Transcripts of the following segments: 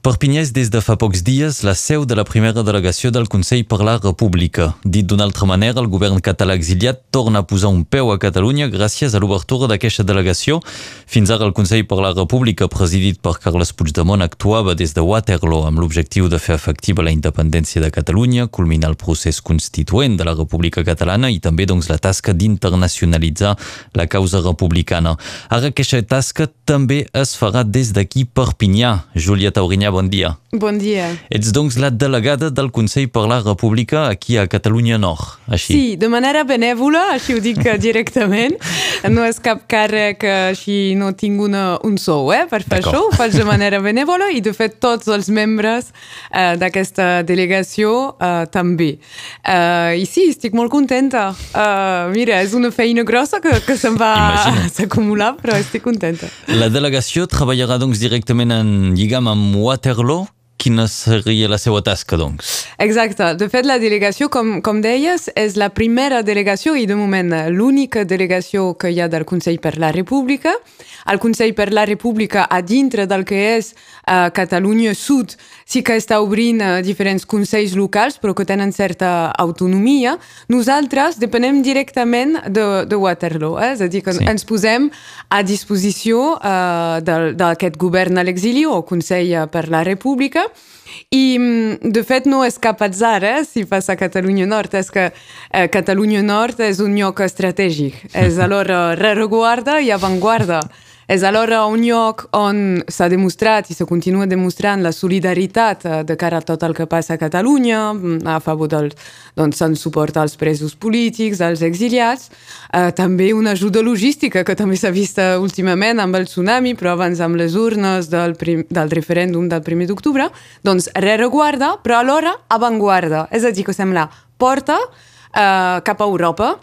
Perpinyà és des de fa pocs dies la seu de la primera delegació del Consell per la República. Dit d'una altra manera, el govern català exiliat torna a posar un peu a Catalunya gràcies a l'obertura d'aquesta delegació. Fins ara el Consell per la República, presidit per Carles Puigdemont, actuava des de Waterloo amb l'objectiu de fer efectiva la independència de Catalunya, culminar el procés constituent de la República Catalana i també doncs, la tasca d'internacionalitzar la causa republicana. Ara aquesta tasca també es farà des d'aquí Perpinyà. Júlia Taurinyà, bon dia. Bon dia. Ets doncs la delegada del Consell per la República aquí a Catalunya Nord, així? Sí, de manera benèvola, així ho dic directament. No és cap càrrec així, no tinc una, un sou eh, per fer això, ho faig de manera benèvola i de fet tots els membres eh, d'aquesta delegació eh, també. Eh, I sí, estic molt contenta. Eh, mira, és una feina grossa que, que se'n va s'acumular, però estic contenta. La delegació treballarà doncs directament en lligam amb Waterloo, quina seria la seva tasca, doncs? Exacte. De fet, la delegació, com, com deies, és la primera delegació i, de moment, l'única delegació que hi ha del Consell per la República. El Consell per la República, a dintre del que és uh, Catalunya Sud, sí que està obrint uh, diferents consells locals, però que tenen certa autonomia. Nosaltres depenem directament de, de Waterloo, eh? és a dir, que sí. ens posem a disposició uh, d'aquest govern a l'exili o Consell per la República i, mm, de fet, no és cap atzar, eh, si passa a Catalunya Nord. És que eh, Catalunya Nord és un lloc estratègic. És alhora rereguarda i avantguarda. És alhora un lloc on s'ha demostrat i se continua demostrant la solidaritat eh, de cara a tot el que passa a Catalunya, mm, a favor del, doncs, en suport als presos polítics, als exiliats, eh, també una ajuda logística que també s'ha vist últimament amb el tsunami, però abans amb les urnes del, prim, del referèndum del 1 d'octubre, doncs rereguarda, però alhora avantguarda, és a dir, que sembla porta eh, cap a Europa,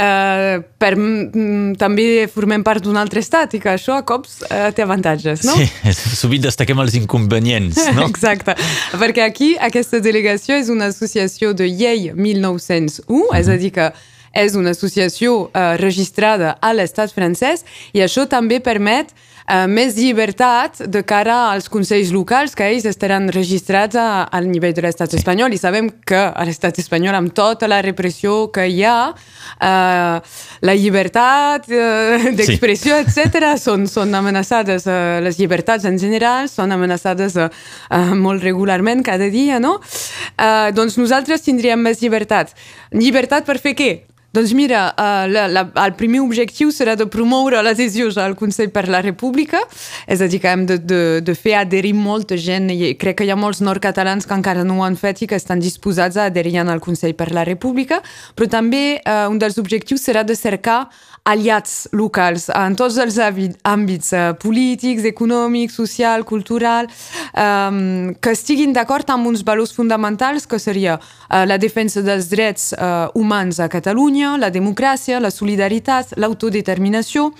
Uh, per, mm, també formem part d'un altre estat i que això a cops uh, té avantatges, no? Sí, sovint destaquem els inconvenients, no? Exacte, perquè aquí aquesta delegació és una associació de llei 1901, uh -huh. és a dir que és una associació uh, registrada a l'estat francès i això també permet uh, més llibertat de cara als consells locals que ells estaran registrats a, al nivell de l'estat sí. espanyol i sabem que a l'estat espanyol amb tota la repressió que hi ha uh, la llibertat uh, d'expressió, sí. etc són, són amenaçades, uh, les llibertats en general són amenaçades uh, uh, molt regularment cada dia, no? Uh, doncs nosaltres tindríem més llibertat. Llibertat per fer què? Doncs mira, uh, la, la, el primer objectiu serà de promoure l'adhesió al Consell per la República, és a dir, que hem de, de, de fer adherir molta gent, i crec que hi ha molts nord-catalans que encara no ho han fet i que estan disposats a adherir al Consell per la República, però també uh, un dels objectius serà de cercar aliats locals en tots els àmbits uh, polítics, econòmics, social, cultural, um, que estiguin d'acord amb uns valors fonamentals que seria uh, la defensa dels drets uh, humans a Catalunya, la democràcia, la solidaritat, l'autodeterminació,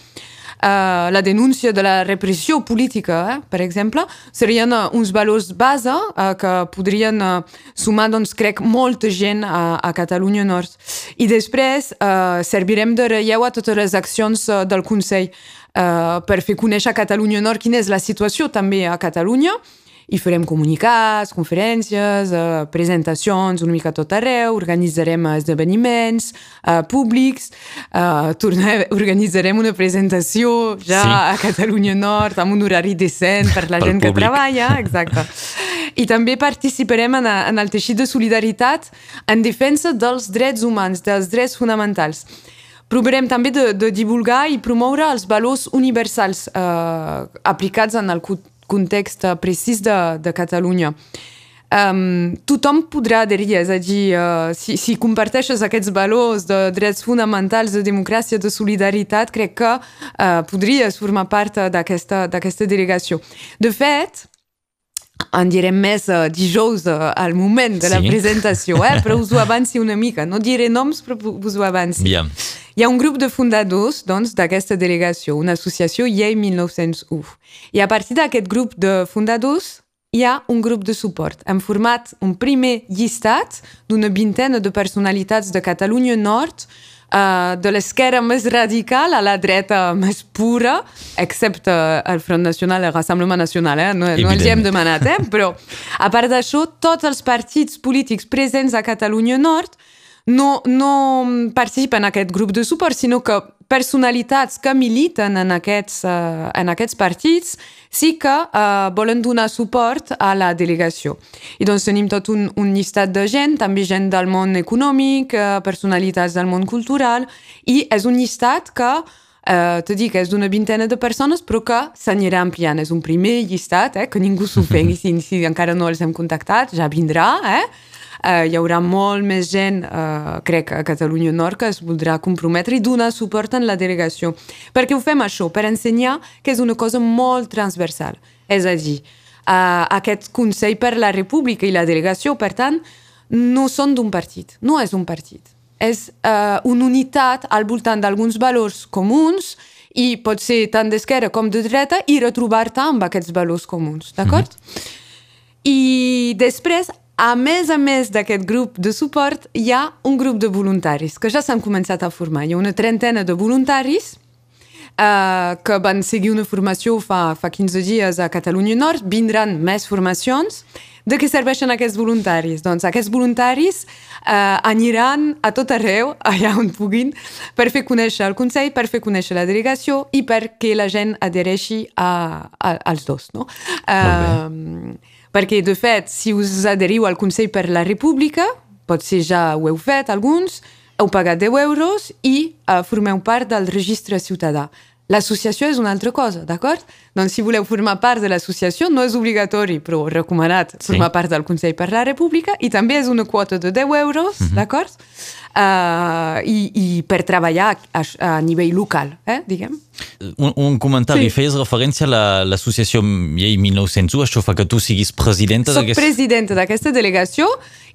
Uh, la denúncia de la repressió política, eh, per exemple, serien uns valors base uh, que podrien uh, sumar, doncs, crec, molta gent a, a Catalunya Nord. I després uh, servirem de relleu a totes les accions uh, del Consell uh, per fer conèixer a Catalunya Nord quina és la situació també a Catalunya, i farem comunicats, conferències, eh, presentacions una mica tot arreu, organitzarem esdeveniments eh, públics, eh, tornar, organitzarem una presentació ja sí. a Catalunya Nord amb un horari decent per la Pel gent públic. que treballa, exacte. I també participarem en, en el teixit de solidaritat en defensa dels drets humans, dels drets fonamentals. Provarem també de, de divulgar i promoure els valors universals eh, aplicats en el context precís de, de Catalunya. Um, tothom podrà adherir, és a dir, uh, si, si comparteixes aquests valors de drets fonamentals, de democràcia, de solidaritat, crec que uh, podries formar part d'aquesta delegació. De fet, en direm més uh, dijous uh, al moment de la sí. presentació, eh? però us ho avanci una mica. No diré noms, però us ho avanci. Bien. Hi ha un grup de fundadors doncs, d'aquesta delegació, una associació Llei 1901. I a partir d'aquest grup de fundadors hi ha un grup de suport. Hem format un primer llistat d'una vintena de personalitats de Catalunya Nord uh, de l'esquerra més radical a la dreta més pura, excepte el Front Nacional i el Rassemblement Nacional, eh? no, no els hi hem demanat, eh? però a part d'això, tots els partits polítics presents a Catalunya Nord no, no participen en aquest grup de suport, sinó que personalitats que militen en aquests, uh, en aquests partits sí que uh, volen donar suport a la delegació. I doncs tenim tot un, un llistat de gent, també gent del món econòmic, uh, personalitats del món cultural, i és un llistat que Uh, te dic, és d'una vintena de persones, però que s'anirà ampliant. És un primer llistat, eh, que ningú s'ofengui si, si encara no els hem contactat, ja vindrà, eh? Eh, hi haurà molt més gent, eh, crec, a Catalunya Nord que es voldrà comprometre i donar suport en la delegació. Per què ho fem això? Per ensenyar que és una cosa molt transversal. És a dir, eh, aquest Consell per la República i la delegació, per tant, no són d'un partit, no és un partit. És eh, una unitat al voltant d'alguns valors comuns i pot ser tant d'esquerra com de dreta i retrobar-te amb aquests valors comuns, d'acord? Mm -hmm. I després, a més a més d'aquest grup de suport, hi ha un grup de voluntaris que ja s'han començat a formar. Hi ha una trentena de voluntaris eh, que van seguir una formació fa, fa 15 dies a Catalunya Nord. Vindran més formacions. De què serveixen aquests voluntaris? Doncs aquests voluntaris eh, aniran a tot arreu, allà on puguin, per fer conèixer el Consell, per fer conèixer la delegació i perquè la gent adhereixi a, a, als dos. No? Eh, perquè, de fet, si us adheriu al Consell per la República, potser ja ho heu fet alguns, heu pagat 10 euros i uh, formeu part del registre ciutadà. L'associació és una altra cosa, d'acord? Doncs si voleu formar part de l'associació, no és obligatori, però recomanat sí. formar part del Consell per la República i també és una quota de 10 euros, mm -hmm. d'acord? Uh, i, I per treballar a, a nivell local, eh, diguem. Un, un comentari, sí. feies referència a l'associació la, Llei 1901, això fa que tu siguis presidenta d'aquesta... Soc presidenta d'aquesta delegació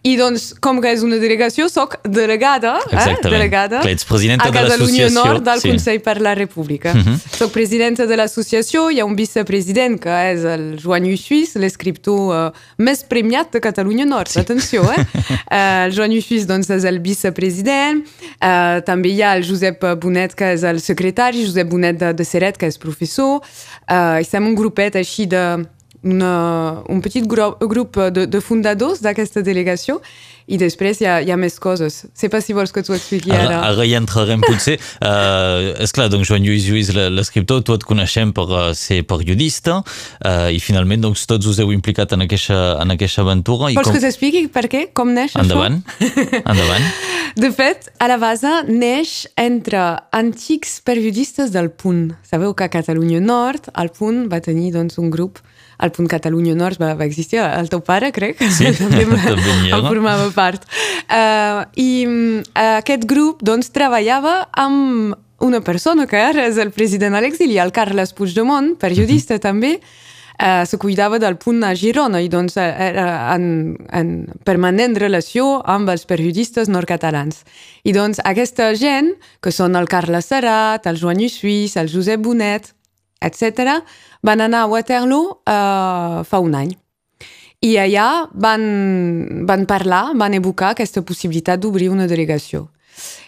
i doncs, com que és una delegació, sóc delegada, eh? delegada Clar, ets presidenta a Catalunya Nord del sí. Consell per la República. Uh mhm. -huh. Soc presidenta de l'associació, hi ha un vicepresident que és el Joan Lluís l'escriptor uh, més premiat de Catalunya Nord, sí. atenció, eh? uh, el Joan Lluís doncs, és el vicepresident, uh, també hi ha el Josep Bonet, que és el secretari, Josep Bonet de, de Seret, que és professor, uh, i som un grupet així de una, un petit grup, grup de, de fundadors d'aquesta delegació i després hi ha, hi ha més coses. Sé pas si vols que t'ho expliqui ara. Ara, ara hi entrarem potser. uh, esclar, doncs Joan Lluís Lluís, l'escriptor, tu et coneixem per uh, ser periodista uh, i finalment doncs, tots us heu implicat en aquesta, en aquesta aventura. Vols com... que t'expliqui per què? Com neix Endavant. això? Endavant. De fet, a la base neix entre antics periodistes del Punt. Sabeu que a Catalunya Nord el Punt va tenir doncs, un grup al punt Catalunya Nord va, va existir, el teu pare, crec, sí, també, també en formava part. Uh, I uh, aquest grup doncs, treballava amb una persona que ara és el president a l'exili, el Carles Puigdemont, periodista uh mhm. -huh. també, Uh, se cuidava del punt a Girona i doncs era en, en permanent relació amb els periodistes nord-catalans. I doncs aquesta gent, que són el Carles Serrat, el Joan Lluís Suís, el Josep Bonet, etc., van anar a Waterloo uh, fa un any. I allà van, van parlar, van evocar aquesta possibilitat d'obrir una delegació.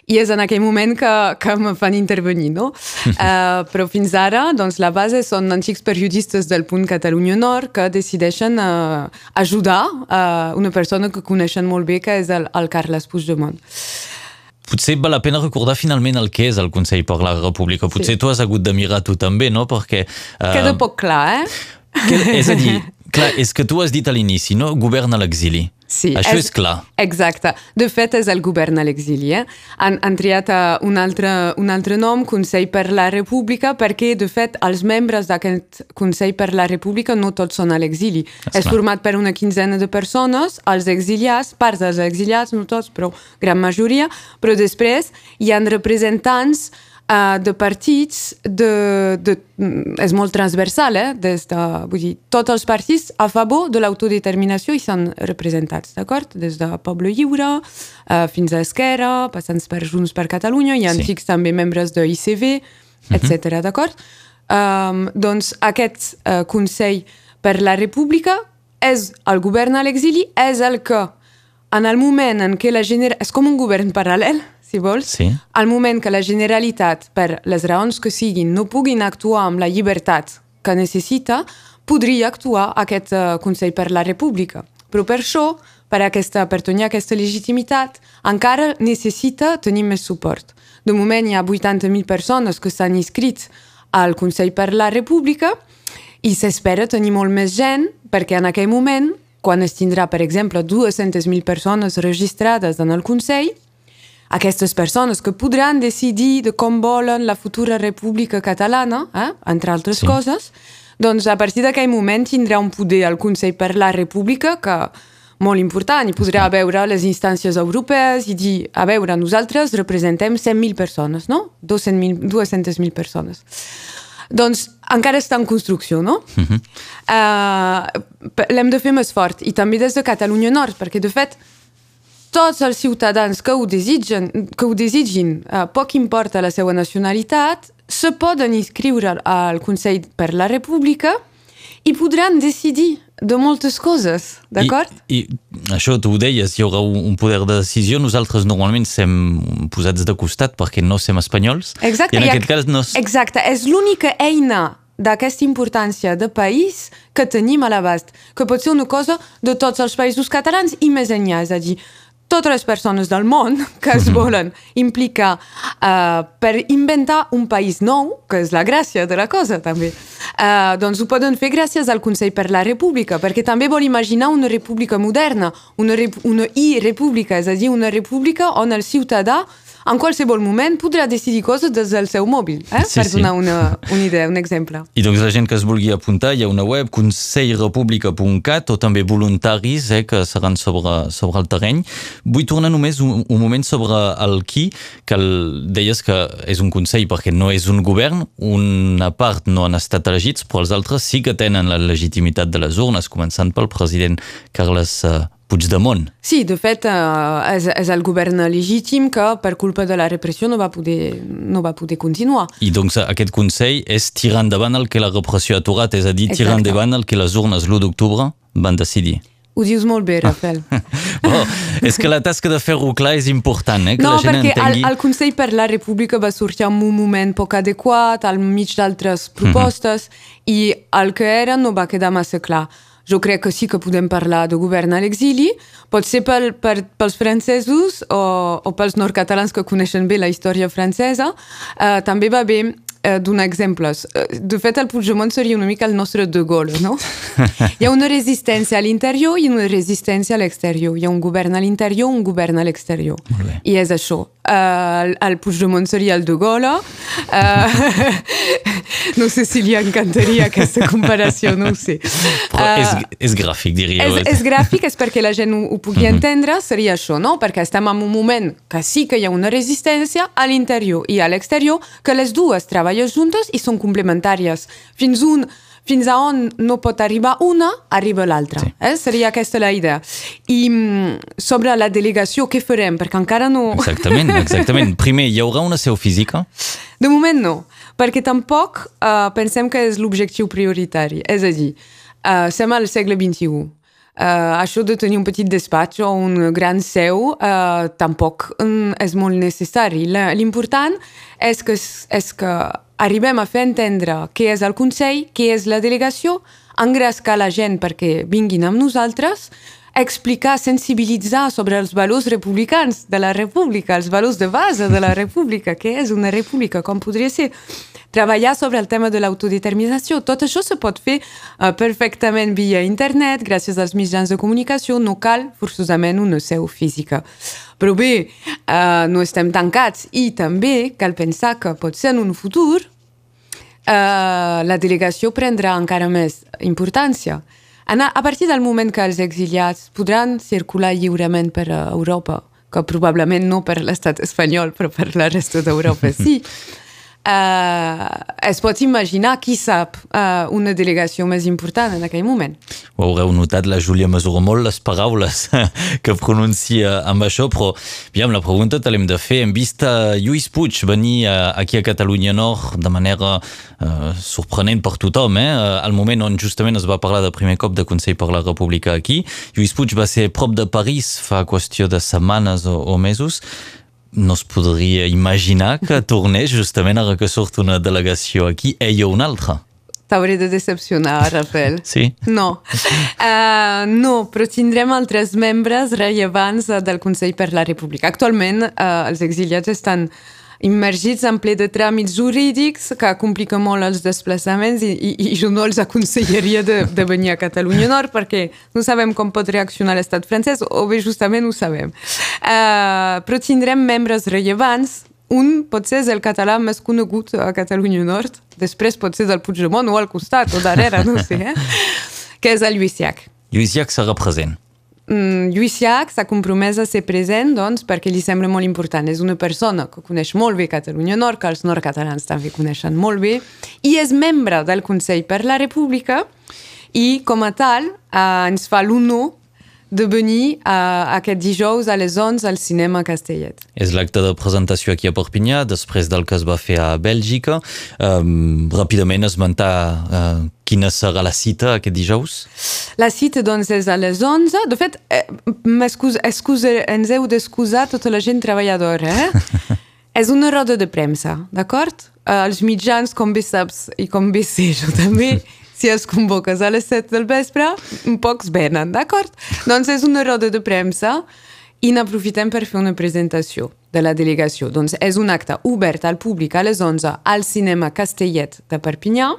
I és en aquell moment que, que me fan intervenir, no? uh, però fins ara, doncs, la base són antics periodistes del punt Catalunya Nord que decideixen uh, ajudar uh, una persona que coneixen molt bé, que és el, el Carles Puigdemont. Potser val la pena recordar finalment el que és el Consell per la República. Potser sí. tu has hagut de mirar tu també, no? Perquè... Uh, Queda poc clar, eh? Que, és a dir, clar, és que tu has dit a l'inici, no? Govern a l'exili. Sí, Això és, és clar. Exacte. De fet, és el govern a l'exili. Eh? Han, han triat uh, un, altre, un altre nom, Consell per la República, perquè, de fet, els membres d'aquest Consell per la República no tots són a l'exili. És, és format per una quinzena de persones, els exiliats, parts dels exiliats, no tots, però gran majoria, però després hi han representants uh, de partits, de, de, és molt transversal, eh? Des de, vull dir, tots els partits a favor de l'autodeterminació hi són representats, d'acord? Des de Poble Lliure uh, fins a Esquerra, passant per Junts per Catalunya, hi ha sí. antics també membres de ICV, etc. Uh -huh. d'acord? Um, doncs aquest uh, Consell per la República és el govern a l'exili, és el que en el moment en què la genera... És com un govern paral·lel, si vols, Sí. al moment que la Generalitat, per les raons que siguin, no puguin actuar amb la llibertat que necessita, podria actuar aquest uh, Consell per la República. Però per això, per, aquesta, per tenir aquesta legitimitat, encara necessita tenir més suport. De moment hi ha 80.000 persones que s'han inscrit al Consell per la República i s'espera tenir molt més gent perquè en aquell moment, quan es tindrà, per exemple, 200.000 persones registrades en el Consell, aquestes persones que podran decidir de com volen la futura república catalana, eh? entre altres Sí. coses, doncs a partir d'aquell moment tindrà un poder al Consell per la República que molt important i podrà veure les instàncies europees i dir, a veure, nosaltres representem 100.000 persones, no? 200.000 200.000 persones. Doncs encara està en construcció, no? Uh -huh. uh, L'hem de fer més fort i també des de Catalunya Nord, perquè de fet tots els ciutadans que ho desitgen, que ho desitgin, uh, poc importa la seva nacionalitat, se poden inscriure al- Consell per la República i podran decidir de moltes coses, d'acord? I, I això tu ho deies, hi haurà un, poder de decisió. Nosaltres normalment sem posats de costat perquè no som espanyols. Exacte. I en i aquest cas no... Exacte. És l'única eina d'aquesta importància de país que tenim a l'abast, que pot ser una cosa de tots els països catalans i més enllà, és a dir, totes les persones del món que es volen implicar uh, per inventar un país nou, que és la gràcia de la cosa també, uh, doncs ho poden fer gràcies al Consell per la República, perquè també vol imaginar una república moderna, una, rep una i-república, és a dir, una república on el ciutadà en qualsevol moment podrà decidir coses des del seu mòbil, eh? Sí, per sí. donar una, una idea, un exemple. I doncs la gent que es vulgui apuntar, hi ha una web, consellrepublica.cat, o també voluntaris eh, que seran sobre, sobre el terreny. Vull tornar només un, un moment sobre el qui, que el, deies que és un consell perquè no és un govern, una part no han estat elegits, però els altres sí que tenen la legitimitat de les urnes, començant pel president Carles eh, Puigdemont. Sí, de fet, eh, és, és el govern legítim que per culpa de la repressió no va poder, no va poder continuar. I doncs aquest consell és tirar endavant el que la repressió ha aturat, és a dir, tirar Exacte. endavant el que les urnes l'1 d'octubre van decidir. Ho dius molt bé, Rafael. Oh, és que la tasca de fer-ho clar és important, eh? que no, la gent perquè entengui... el, el Consell per la República va sortir en un moment poc adequat, al mig d'altres propostes, i el que era no va quedar massa clar. Jo crec que sí que podem parlar de govern a l'exili, pot ser pel, per, pels francesos o, o pels nord-catalans que coneixen bé la història francesa. Uh, també va bé eh, donar exemples. Eh, De fet, el Puigdemont seria una mica el nostre De Gaulle, no? Hi ha una resistència a l'interior i una resistència a l'exterior. Hi ha un govern a l'interior, un govern a l'exterior. I és això. Uh, el, el Puigdemont seria el De Gaulle. Uh, no sé si li encantaria aquesta comparació, no ho sé. Però és, Uh, és gràfic, diríeu. és, és gràfic, és perquè la gent ho, ho pugui entendre, seria això, no? Perquè estem en un moment que sí que hi ha una resistència a l'interior i a l'exterior, que les dues treballen juntes i són complementàries. Fins un fins a on no pot arribar una, arriba l'altra. Sí. Eh? Seria aquesta la idea. I mm, sobre la delegació, què farem? Perquè encara no... Exactament, exactament. Primer, hi haurà una seu física? De moment no, perquè tampoc uh, pensem que és l'objectiu prioritari. És a dir, uh, som al segle XXI. Uh, això de tenir un petit despatx o un gran seu uh, tampoc um, és molt necessari. L'important és que, és que arribem a fer entendre què és el Consell, què és la delegació, engrescar la gent perquè vinguin amb nosaltres, explicar, sensibilitzar sobre els valors republicans de la república, els valors de base de la república, què és una república, com podria ser, treballar sobre el tema de l'autodeterminació. Tot això se pot fer uh, perfectament via internet, gràcies als mitjans de comunicació, no cal forçosament una seu física. Però bé, uh, no estem tancats i també cal pensar que pot ser en un futur uh, la delegació prendrà encara més importància. Ana- A partir del moment que els exiliats podran circular lliurement per eh, Europa, que probablement no per l'estat espanyol, però per la resta d'Europa sí, uh, es pot imaginar, qui sap, uh, una delegació més important en aquell moment. Ho haureu notat, la Júlia mesura molt les paraules que pronuncia amb això, però aviam, la pregunta te l'hem de fer. Hem vist Lluís Puig venir eh, aquí a Catalunya Nord de manera eh, sorprenent per tothom, eh? al moment on justament es va parlar de primer cop de Consell per la República aquí. Lluís Puig va ser prop de París fa qüestió de setmanes o, o mesos. No es podria imaginar que tornés justament ara que surt una delegació aquí, ella o una altra. T'hauré de decepcionar, Rafael. Sí? No. Uh, no, però tindrem altres membres rellevants del Consell per la República. Actualment, uh, els exiliats estan immergits en ple de tràmits jurídics que compliquen molt els desplaçaments i, i, i jo no els aconsellaria de, de venir a Catalunya Nord perquè no sabem com pot reaccionar l'estat francès o bé justament ho sabem. Uh, però tindrem membres rellevants un potser és el català més conegut a Catalunya Nord, després pot ser del Puigdemont o al costat o darrere, no sé, eh? que és el Lluís Llach. Lluís Llach serà present. Mm, Lluís Llach s'ha compromès a ser present doncs, perquè li sembla molt important. És una persona que coneix molt bé Catalunya Nord, que els nord-catalans també coneixen molt bé, i és membre del Consell per la República i, com a tal, eh, ens fa l'honor de venir a, aquest dijous a les 11 al cinema Castellet. És l'acte de presentació aquí a Perpinyà, després del que es va fer a Bèlgica. Um, ràpidament esmentar uh, quina serà la cita aquest dijous? La cita, doncs, és a les 11. De fet, eh, excuse, ens heu d'excusar tota la gent treballadora, eh? és una roda de premsa, d'acord? Uh, els mitjans, com bé saps, i com bé sé jo també, si es convoques a les 7 del vespre, pocs venen, d'acord? Doncs és una roda de premsa i n'aprofitem per fer una presentació de la delegació. Doncs és un acte obert al públic a les 11 al cinema Castellet de Perpinyà,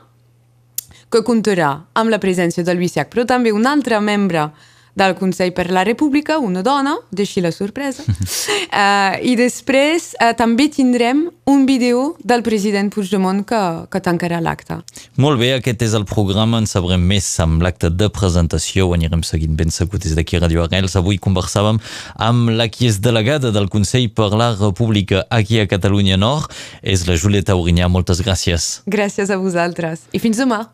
que comptarà amb la presència de Lluís Llach, però també un altre membre del Consell per la República, una dona, deixi la sorpresa. uh, I després uh, també tindrem un vídeo del president Puigdemont que, que tancarà l'acte. Molt bé, aquest és el programa, en sabrem més amb l'acte de presentació, ho anirem seguint ben segut des d'aquí a Radio Arrels. Avui conversàvem amb la qui és delegada del Consell per la República aquí a Catalunya Nord, és la Julieta Aurinyà. Moltes gràcies. Gràcies a vosaltres i fins demà.